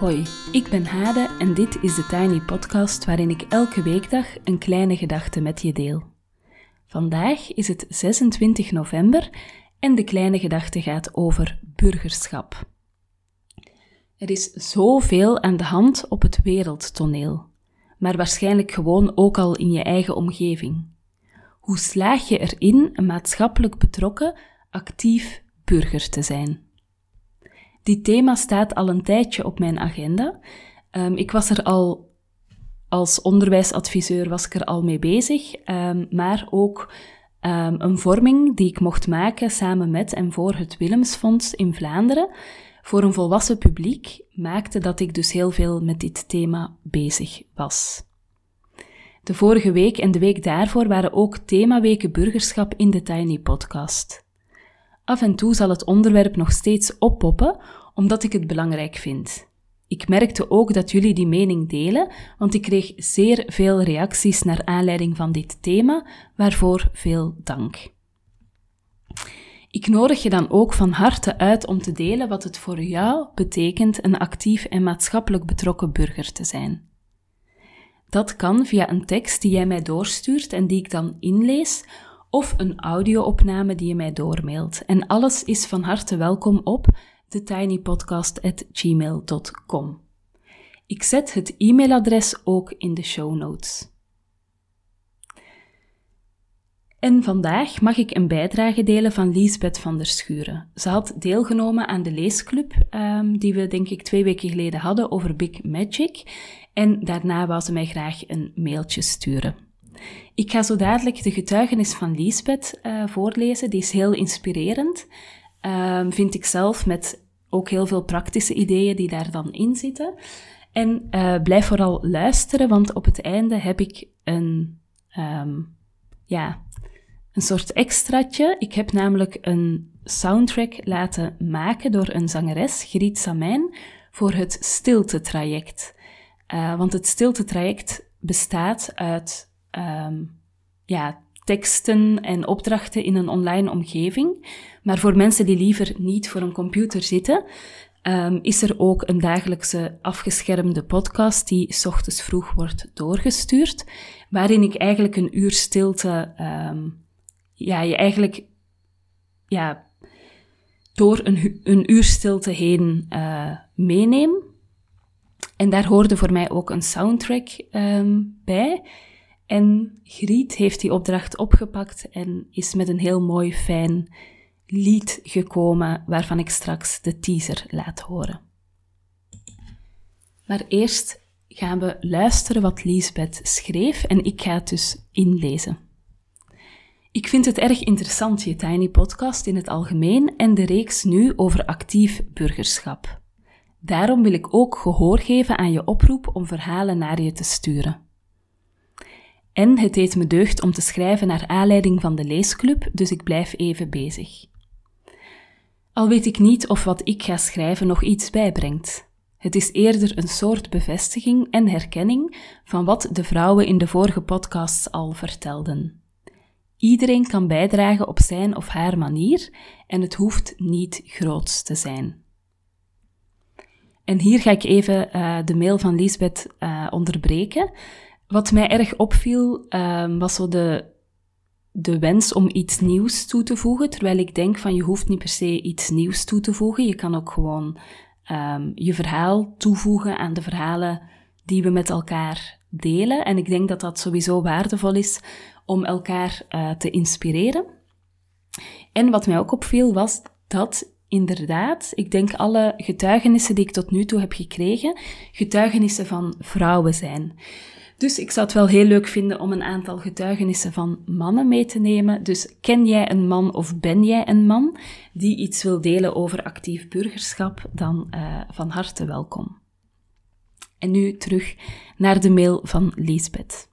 Hoi, ik ben Hade en dit is de Tiny Podcast waarin ik elke weekdag een kleine gedachte met je deel. Vandaag is het 26 november en de kleine gedachte gaat over burgerschap. Er is zoveel aan de hand op het wereldtoneel, maar waarschijnlijk gewoon ook al in je eigen omgeving. Hoe slaag je erin een maatschappelijk betrokken, actief burger te zijn? Dit thema staat al een tijdje op mijn agenda. Um, ik was er al als onderwijsadviseur was ik er al mee bezig, um, maar ook um, een vorming die ik mocht maken samen met en voor het Willemsfonds in Vlaanderen voor een volwassen publiek maakte dat ik dus heel veel met dit thema bezig was. De vorige week en de week daarvoor waren ook themaweken burgerschap in de Tiny Podcast. Af en toe zal het onderwerp nog steeds oppoppen, omdat ik het belangrijk vind. Ik merkte ook dat jullie die mening delen, want ik kreeg zeer veel reacties naar aanleiding van dit thema, waarvoor veel dank. Ik nodig je dan ook van harte uit om te delen wat het voor jou betekent een actief en maatschappelijk betrokken burger te zijn. Dat kan via een tekst die jij mij doorstuurt en die ik dan inlees, of een audio-opname die je mij doormailt. En alles is van harte welkom op thetinypodcast.gmail.com. Ik zet het e-mailadres ook in de show notes. En vandaag mag ik een bijdrage delen van Liesbeth van der Schuren. Ze had deelgenomen aan de leesclub um, die we denk ik twee weken geleden hadden over Big Magic. En daarna wou ze mij graag een mailtje sturen. Ik ga zo dadelijk de getuigenis van Liesbeth uh, voorlezen. Die is heel inspirerend. Um, vind ik zelf met ook heel veel praktische ideeën die daar dan in zitten. En uh, blijf vooral luisteren, want op het einde heb ik een, um, ja, een soort extraatje. Ik heb namelijk een soundtrack laten maken door een zangeres, Griet Samijn, voor het stilte-traject. Uh, want het stilte-traject bestaat uit um, ja, teksten en opdrachten in een online omgeving. Maar voor mensen die liever niet voor een computer zitten, um, is er ook een dagelijkse afgeschermde podcast die s ochtends vroeg wordt doorgestuurd, waarin ik eigenlijk een uur stilte, um, ja, je eigenlijk, ja, door een, een uur stilte heen uh, meeneem. En daar hoorde voor mij ook een soundtrack bij. En Griet heeft die opdracht opgepakt en is met een heel mooi, fijn lied gekomen, waarvan ik straks de teaser laat horen. Maar eerst gaan we luisteren wat Lisbeth schreef en ik ga het dus inlezen. Ik vind het erg interessant, je Tiny Podcast in het algemeen en de reeks nu over actief burgerschap. Daarom wil ik ook gehoor geven aan je oproep om verhalen naar je te sturen. En het deed me deugd om te schrijven naar aanleiding van de leesclub, dus ik blijf even bezig. Al weet ik niet of wat ik ga schrijven nog iets bijbrengt. Het is eerder een soort bevestiging en herkenning van wat de vrouwen in de vorige podcasts al vertelden. Iedereen kan bijdragen op zijn of haar manier en het hoeft niet groots te zijn. En hier ga ik even uh, de mail van Lisbeth uh, onderbreken. Wat mij erg opviel, um, was zo de, de wens om iets nieuws toe te voegen. Terwijl ik denk van je hoeft niet per se iets nieuws toe te voegen. Je kan ook gewoon um, je verhaal toevoegen aan de verhalen die we met elkaar delen. En ik denk dat dat sowieso waardevol is om elkaar uh, te inspireren. En wat mij ook opviel was dat inderdaad, ik denk alle getuigenissen die ik tot nu toe heb gekregen, getuigenissen van vrouwen zijn. Dus ik zou het wel heel leuk vinden om een aantal getuigenissen van mannen mee te nemen. Dus ken jij een man of ben jij een man die iets wil delen over actief burgerschap, dan uh, van harte welkom. En nu terug naar de mail van Lisbeth.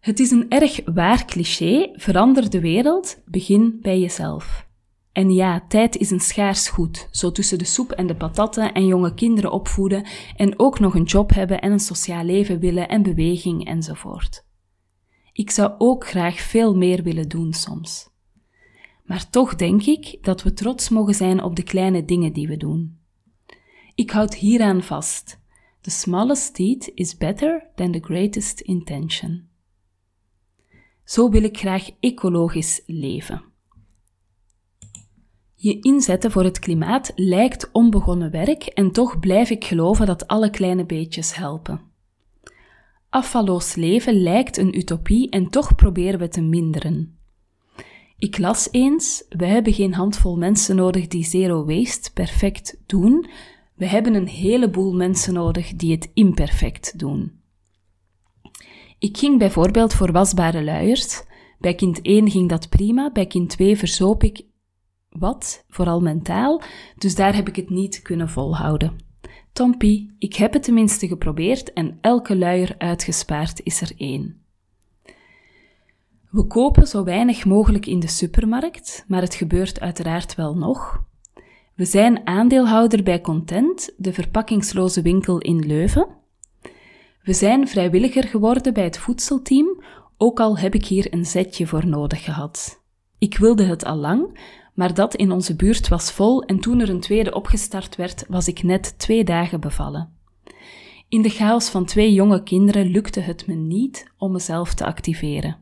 Het is een erg waar cliché, verander de wereld, begin bij jezelf. En ja, tijd is een schaars goed, zo tussen de soep en de patatten en jonge kinderen opvoeden en ook nog een job hebben en een sociaal leven willen en beweging enzovoort. Ik zou ook graag veel meer willen doen soms. Maar toch denk ik dat we trots mogen zijn op de kleine dingen die we doen. Ik houd hieraan vast. The smallest deed is better than the greatest intention. Zo wil ik graag ecologisch leven. Je inzetten voor het klimaat lijkt onbegonnen werk en toch blijf ik geloven dat alle kleine beetjes helpen. Afvalloos leven lijkt een utopie en toch proberen we te minderen. Ik las eens: we hebben geen handvol mensen nodig die zero waste perfect doen. We hebben een heleboel mensen nodig die het imperfect doen. Ik ging bijvoorbeeld voor wasbare luiers. Bij kind 1 ging dat prima, bij kind 2 verzoop ik wat, vooral mentaal, dus daar heb ik het niet kunnen volhouden. Tompie, ik heb het tenminste geprobeerd en elke luier uitgespaard is er één. We kopen zo weinig mogelijk in de supermarkt, maar het gebeurt uiteraard wel nog. We zijn aandeelhouder bij Content, de verpakkingsloze winkel in Leuven. We zijn vrijwilliger geworden bij het voedselteam, ook al heb ik hier een zetje voor nodig gehad. Ik wilde het al lang, maar dat in onze buurt was vol en toen er een tweede opgestart werd, was ik net twee dagen bevallen. In de chaos van twee jonge kinderen lukte het me niet om mezelf te activeren.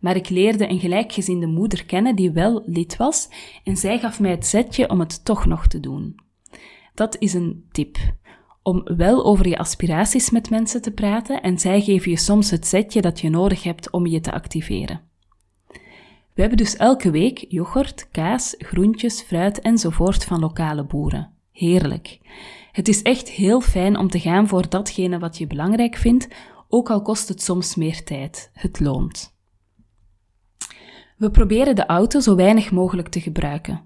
Maar ik leerde een gelijkgezinde moeder kennen die wel lid was en zij gaf mij het zetje om het toch nog te doen. Dat is een tip. Om wel over je aspiraties met mensen te praten en zij geven je soms het zetje dat je nodig hebt om je te activeren. We hebben dus elke week yoghurt, kaas, groentjes, fruit enzovoort van lokale boeren. Heerlijk. Het is echt heel fijn om te gaan voor datgene wat je belangrijk vindt, ook al kost het soms meer tijd. Het loont. We proberen de auto zo weinig mogelijk te gebruiken.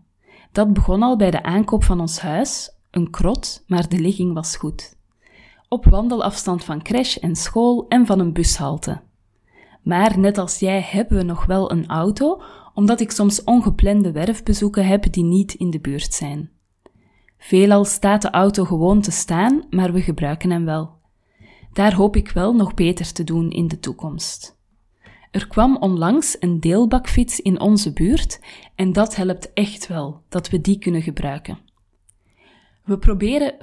Dat begon al bij de aankoop van ons huis, een krot, maar de ligging was goed. Op wandelafstand van crash en school en van een bushalte. Maar net als jij hebben we nog wel een auto, omdat ik soms ongeplande werfbezoeken heb die niet in de buurt zijn. Veelal staat de auto gewoon te staan, maar we gebruiken hem wel. Daar hoop ik wel nog beter te doen in de toekomst. Er kwam onlangs een deelbakfiets in onze buurt en dat helpt echt wel dat we die kunnen gebruiken. We proberen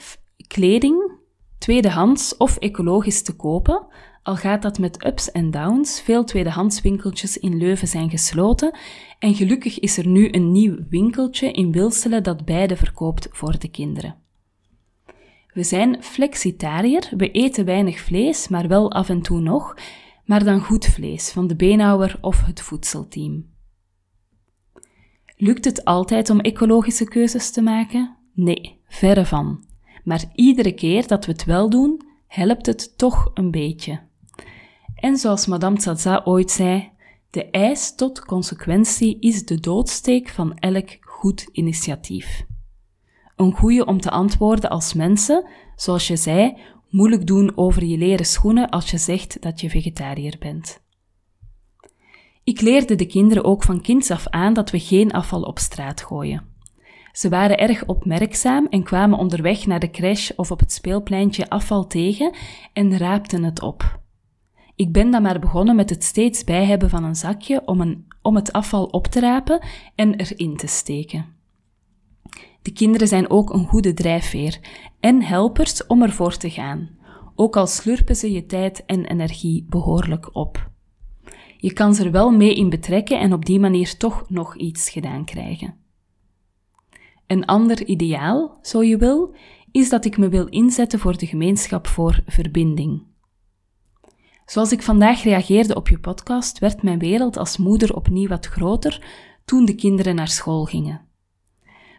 kleding, tweedehands of ecologisch te kopen, al gaat dat met ups en downs, veel tweedehandswinkeltjes in Leuven zijn gesloten en gelukkig is er nu een nieuw winkeltje in Wilselen dat beide verkoopt voor de kinderen. We zijn flexitariër, we eten weinig vlees, maar wel af en toe nog, maar dan goed vlees van de beenhouwer of het voedselteam. Lukt het altijd om ecologische keuzes te maken? Nee, verre van. Maar iedere keer dat we het wel doen, helpt het toch een beetje. En zoals Madame Zaza ooit zei, de eis tot consequentie is de doodsteek van elk goed initiatief. Een goede om te antwoorden als mensen, zoals je zei, moeilijk doen over je leren schoenen als je zegt dat je vegetariër bent. Ik leerde de kinderen ook van kinds af aan dat we geen afval op straat gooien. Ze waren erg opmerkzaam en kwamen onderweg naar de crash of op het speelpleintje afval tegen en raapten het op. Ik ben dan maar begonnen met het steeds bij hebben van een zakje om, een, om het afval op te rapen en erin te steken. De kinderen zijn ook een goede drijfveer en helpers om ervoor te gaan, ook al slurpen ze je tijd en energie behoorlijk op. Je kan ze er wel mee in betrekken en op die manier toch nog iets gedaan krijgen. Een ander ideaal, zo je wil, is dat ik me wil inzetten voor de gemeenschap voor verbinding. Zoals ik vandaag reageerde op je podcast, werd mijn wereld als moeder opnieuw wat groter toen de kinderen naar school gingen.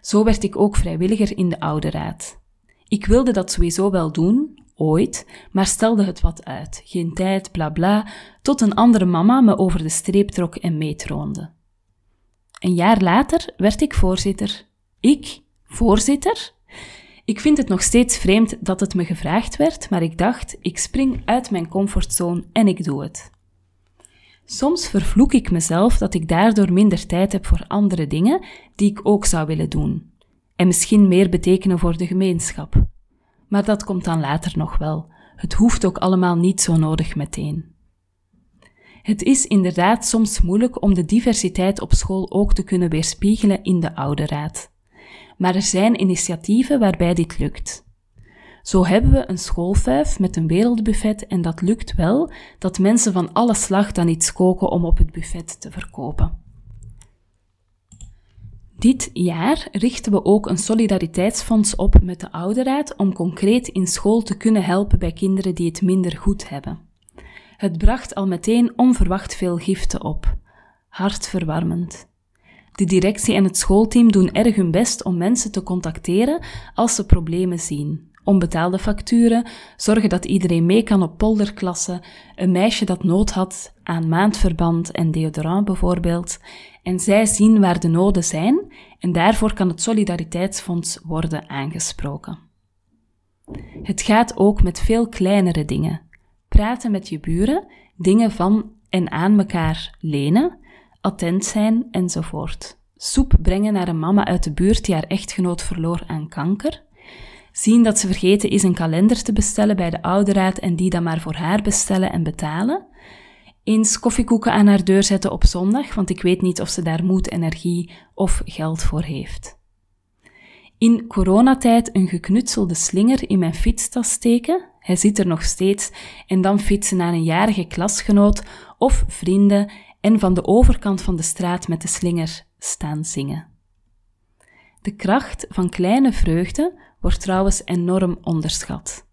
Zo werd ik ook vrijwilliger in de oude raad. Ik wilde dat sowieso wel doen, ooit, maar stelde het wat uit. Geen tijd, bla bla, tot een andere mama me over de streep trok en meetroonde. Een jaar later werd ik voorzitter. Ik, voorzitter? Ik vind het nog steeds vreemd dat het me gevraagd werd, maar ik dacht, ik spring uit mijn comfortzone en ik doe het. Soms vervloek ik mezelf dat ik daardoor minder tijd heb voor andere dingen die ik ook zou willen doen. En misschien meer betekenen voor de gemeenschap. Maar dat komt dan later nog wel. Het hoeft ook allemaal niet zo nodig meteen. Het is inderdaad soms moeilijk om de diversiteit op school ook te kunnen weerspiegelen in de oude raad maar er zijn initiatieven waarbij dit lukt. Zo hebben we een schoolvijf met een wereldbuffet en dat lukt wel dat mensen van alle slag dan iets koken om op het buffet te verkopen. Dit jaar richten we ook een solidariteitsfonds op met de ouderraad om concreet in school te kunnen helpen bij kinderen die het minder goed hebben. Het bracht al meteen onverwacht veel giften op. Hartverwarmend. De directie en het schoolteam doen erg hun best om mensen te contacteren als ze problemen zien. Onbetaalde facturen, zorgen dat iedereen mee kan op polderklassen, een meisje dat nood had aan maandverband en deodorant bijvoorbeeld. En zij zien waar de noden zijn en daarvoor kan het Solidariteitsfonds worden aangesproken. Het gaat ook met veel kleinere dingen. Praten met je buren, dingen van en aan elkaar lenen, attent zijn enzovoort. Soep brengen naar een mama uit de buurt die haar echtgenoot verloor aan kanker. Zien dat ze vergeten is een kalender te bestellen bij de ouderraad en die dan maar voor haar bestellen en betalen. Eens koffiekoeken aan haar deur zetten op zondag, want ik weet niet of ze daar moed, energie of geld voor heeft. In coronatijd een geknutselde slinger in mijn fietstas steken, hij zit er nog steeds, en dan fietsen naar een jarige klasgenoot of vrienden en van de overkant van de straat met de slinger staan zingen. De kracht van kleine vreugde wordt trouwens enorm onderschat.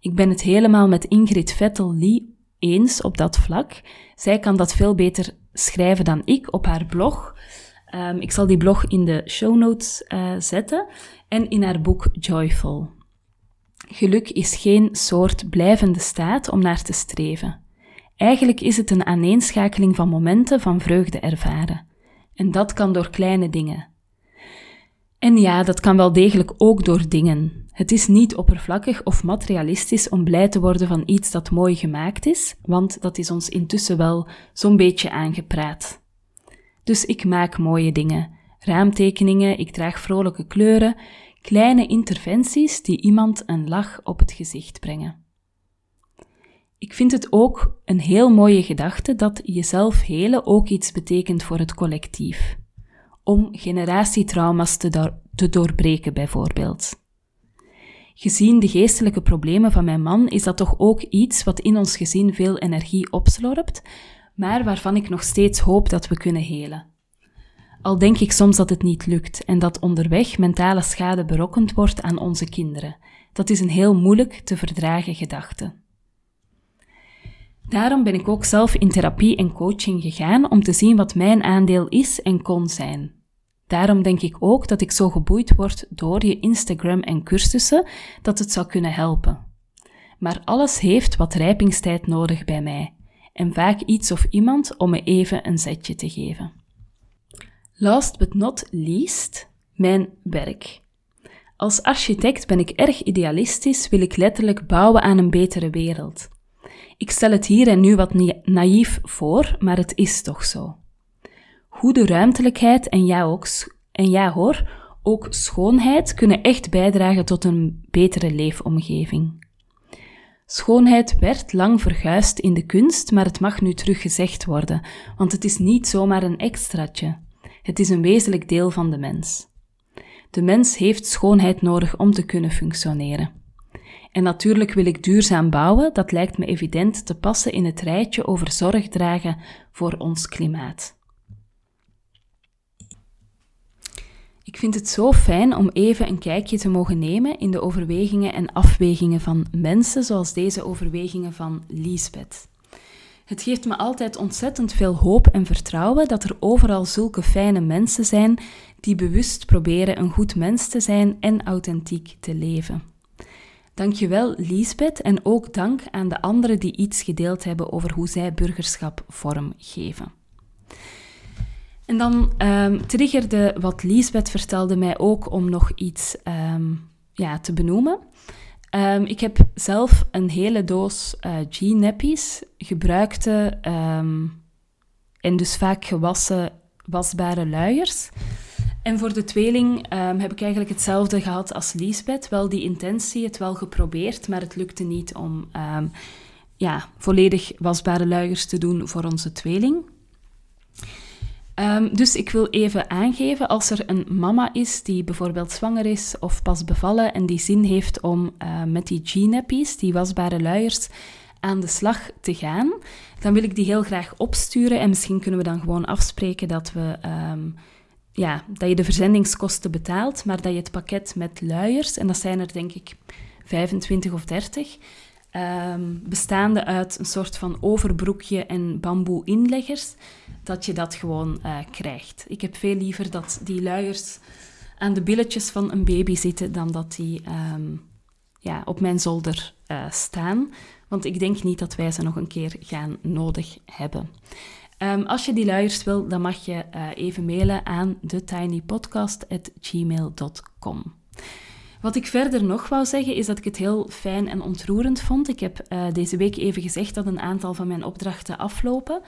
Ik ben het helemaal met Ingrid Vettel-Lee eens op dat vlak. Zij kan dat veel beter schrijven dan ik op haar blog. Um, ik zal die blog in de show notes uh, zetten en in haar boek Joyful. Geluk is geen soort blijvende staat om naar te streven. Eigenlijk is het een aaneenschakeling van momenten van vreugde ervaren. En dat kan door kleine dingen. En ja, dat kan wel degelijk ook door dingen. Het is niet oppervlakkig of materialistisch om blij te worden van iets dat mooi gemaakt is, want dat is ons intussen wel zo'n beetje aangepraat. Dus ik maak mooie dingen. Raamtekeningen, ik draag vrolijke kleuren, kleine interventies die iemand een lach op het gezicht brengen. Ik vind het ook een heel mooie gedachte dat jezelf helen ook iets betekent voor het collectief. Om generatietrauma's te, doorbreken, bijvoorbeeld. Gezien de geestelijke problemen van mijn man is dat toch ook iets wat in ons gezin veel energie opslorpt, maar waarvan ik nog steeds hoop dat we kunnen helen. Al denk ik soms dat het niet lukt en dat onderweg mentale schade berokkend wordt aan onze kinderen. Dat is een heel moeilijk te verdragen gedachte. Daarom ben ik ook zelf in therapie en coaching gegaan om te zien wat mijn aandeel is en kon zijn. Daarom denk ik ook dat ik zo geboeid word door je Instagram en cursussen dat het zou kunnen helpen. Maar alles heeft wat rijpingstijd nodig bij mij en vaak iets of iemand om me even een zetje te geven. Last but not least, mijn werk. Als architect ben ik erg idealistisch, wil ik letterlijk bouwen aan een betere wereld. Ik stel het hier en nu wat naïef voor, maar het is toch zo. Goede ruimtelijkheid en ja, ook, en ja hoor, ook schoonheid kunnen echt bijdragen tot een betere leefomgeving. Schoonheid werd lang verguisd in de kunst, maar het mag nu terug gezegd worden, want het is niet zomaar een extraatje. Het is een wezenlijk deel van de mens. De mens heeft schoonheid nodig om te kunnen functioneren. En natuurlijk wil ik duurzaam bouwen, dat lijkt me evident te passen in het rijtje over zorg dragen voor ons klimaat. Ik vind het zo fijn om even een kijkje te mogen nemen in de overwegingen en afwegingen van mensen, zoals deze overwegingen van Liesbeth. Het geeft me altijd ontzettend veel hoop en vertrouwen dat er overal zulke fijne mensen zijn die bewust proberen een goed mens te zijn en authentiek te leven. Dankjewel Liesbeth en ook dank aan de anderen die iets gedeeld hebben over hoe zij burgerschap vormgeven. En dan um, triggerde wat Liesbeth vertelde mij ook om nog iets um, ja, te benoemen. Um, ik heb zelf een hele doos uh, G-nappies, gebruikte en dus vaak gewassen wasbare luiers. En voor de tweeling um, heb ik eigenlijk hetzelfde gehad als Liesbeth. Wel die intentie, het wel geprobeerd, maar het lukte niet om um, ja, volledig wasbare luiers te doen voor onze tweeling. Ehm, dus ik wil even aangeven, als er een mama is die bijvoorbeeld zwanger is of pas bevallen en die zin heeft om met die G-nappies, die wasbare luiers, aan de slag te gaan, dan wil ik die heel graag opsturen. En misschien kunnen we dan gewoon afspreken dat, we, ja, dat je de verzendingskosten betaalt, maar dat je het pakket met luiers, en dat zijn er denk ik 25 of 30, um, bestaande uit een soort van overbroekje en bamboe inleggers, dat je dat gewoon uh, krijgt. Ik heb veel liever dat die luiers aan de billetjes van een baby zitten dan dat die um, ja, op mijn zolder uh, staan. Want ik denk niet dat wij ze nog een keer gaan nodig hebben. Um, als je die luiers wil, dan mag je uh, even mailen aan thetinypodcast.gmail.com. Wat ik verder nog wou zeggen is dat ik het heel fijn en ontroerend vond. Ik heb uh, deze week even gezegd dat een aantal van mijn opdrachten aflopen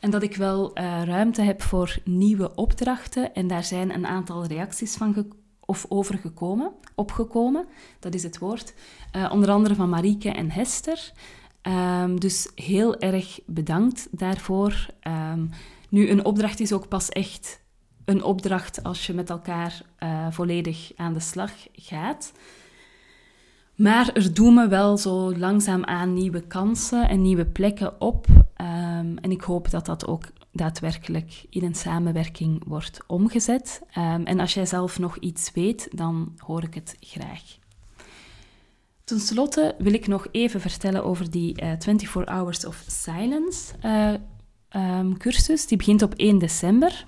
en dat ik wel uh, ruimte heb voor nieuwe opdrachten. En daar zijn een aantal reacties van of overgekomen, opgekomen, dat is het woord. Onder andere van Marieke en Hester. Um, dus heel erg bedankt daarvoor. Um, nu, een opdracht is ook pas echt een opdracht als je met elkaar uh, volledig aan de slag gaat. Maar er doen me wel zo langzaam aan nieuwe kansen en nieuwe plekken op. Um, en ik hoop dat dat ook daadwerkelijk in een samenwerking wordt omgezet. En als jij zelf nog iets weet, dan hoor ik het graag. Ten slotte wil ik nog even vertellen over die uh, 24 Hours of Silence uh, um, cursus. Die begint op 1 december.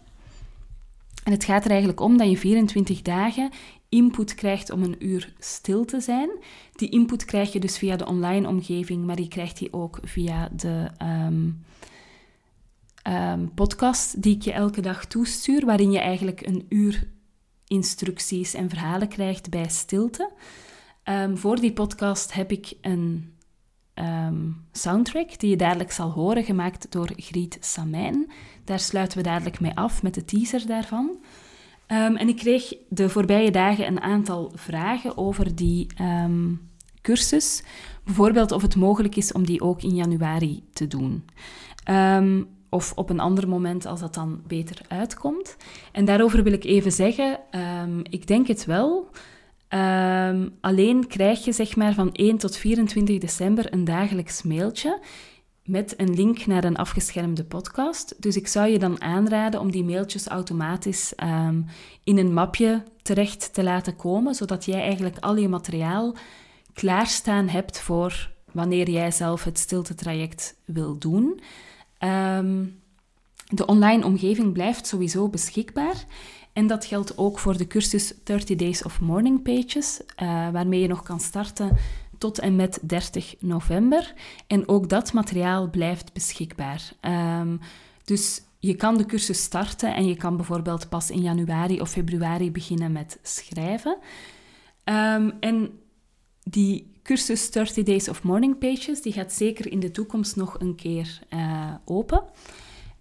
En het gaat er eigenlijk om dat je 24 dagen input krijgt om een uur stil te zijn. Die input krijg je dus via de online omgeving, maar je krijgt die ook via de um, um, podcast die ik je elke dag toestuur, waarin je eigenlijk een uur instructies en verhalen krijgt bij stilte. Um, voor die podcast heb ik een um, soundtrack die je dadelijk zal horen, gemaakt door Griet Samijn. Daar sluiten we dadelijk mee af met de teaser daarvan. Um, en ik kreeg de voorbije dagen een aantal vragen over die cursus. Bijvoorbeeld of het mogelijk is om die ook in januari te doen. Of op een ander moment als dat dan beter uitkomt. En daarover wil ik even zeggen, ik denk het wel. Um, alleen krijg je zeg maar van 1 tot 24 december een dagelijks mailtje met een link naar een afgeschermde podcast. Dus ik zou je dan aanraden om die mailtjes automatisch um, in een mapje terecht te laten komen, zodat jij eigenlijk al je materiaal klaarstaan hebt voor wanneer jij zelf het stilte-traject wil doen. Um, de online omgeving blijft sowieso beschikbaar. En dat geldt ook voor de cursus 30 Days of Morning Pages, uh, waarmee je nog kan starten tot en met 30 november. En ook dat materiaal blijft beschikbaar. Um, dus je kan de cursus starten en je kan bijvoorbeeld pas in januari of februari beginnen met schrijven. Um, en die cursus 30 Days of Morning Pages, die gaat zeker in de toekomst nog een keer uh, open.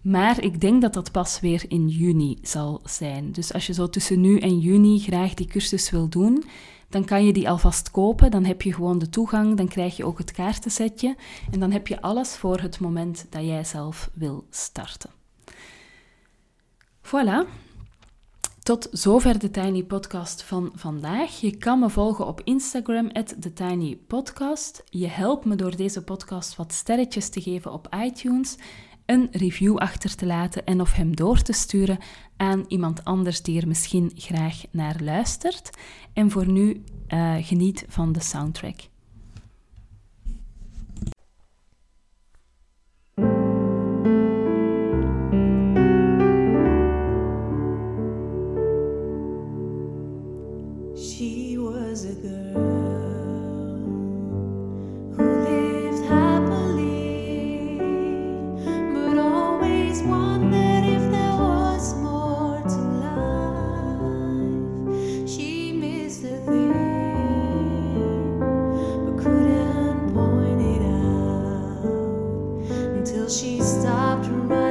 Maar ik denk dat dat pas weer in juni zal zijn. Dus als je zo tussen nu en juni graag die cursus wil doen, dan kan je die alvast kopen. Dan heb je gewoon de toegang, dan krijg je ook het kaartensetje en dan heb je alles voor het moment dat jij zelf wil starten. Voilà. Tot zover de Tiny Podcast van vandaag. Je kan me volgen op Instagram, TheTinyPodcast. Je helpt me door deze podcast wat sterretjes te geven op iTunes een review achter te laten en of hem door te sturen aan iemand anders die er misschien graag naar luistert. En voor nu uh, geniet van de soundtrack. till she stopped running.